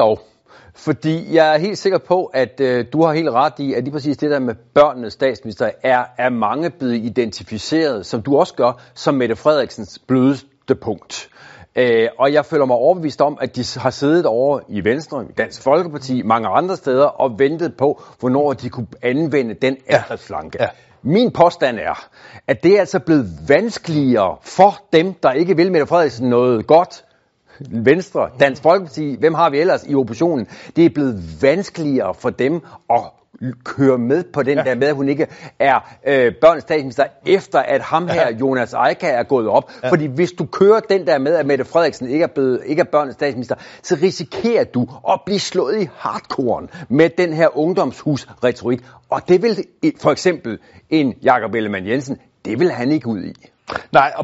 dog. Fordi jeg er helt sikker på, at øh, du har helt ret i, at lige præcis det der med børnenes statsminister er, er mange blevet identificeret, som du også gør, som Mette Frederiksens blødeste punkt. Øh, og jeg føler mig overbevist om, at de har siddet over i Venstre, i Dansk Folkeparti, mange andre steder, og ventet på, hvornår de kunne anvende den angrebsflanke. Ja. Ja. Min påstand er, at det er altså blevet vanskeligere for dem, der ikke vil Mette Frederiksen noget godt, Venstre, Dansk Folkeparti, hvem har vi ellers i oppositionen? Det er blevet vanskeligere for dem at køre med på den ja. der med, at hun ikke er øh, børnens statsminister, efter at ham her. Jonas Eika, er gået op. Ja. Fordi hvis du kører den der med, at Mette Frederiksen ikke er, blevet, ikke er børnens statsminister, så risikerer du at blive slået i hardcore med den her ungdomshus-retorik. Og det vil for eksempel en Jakob Ellemann Jensen, det vil han ikke ud i. Nej, og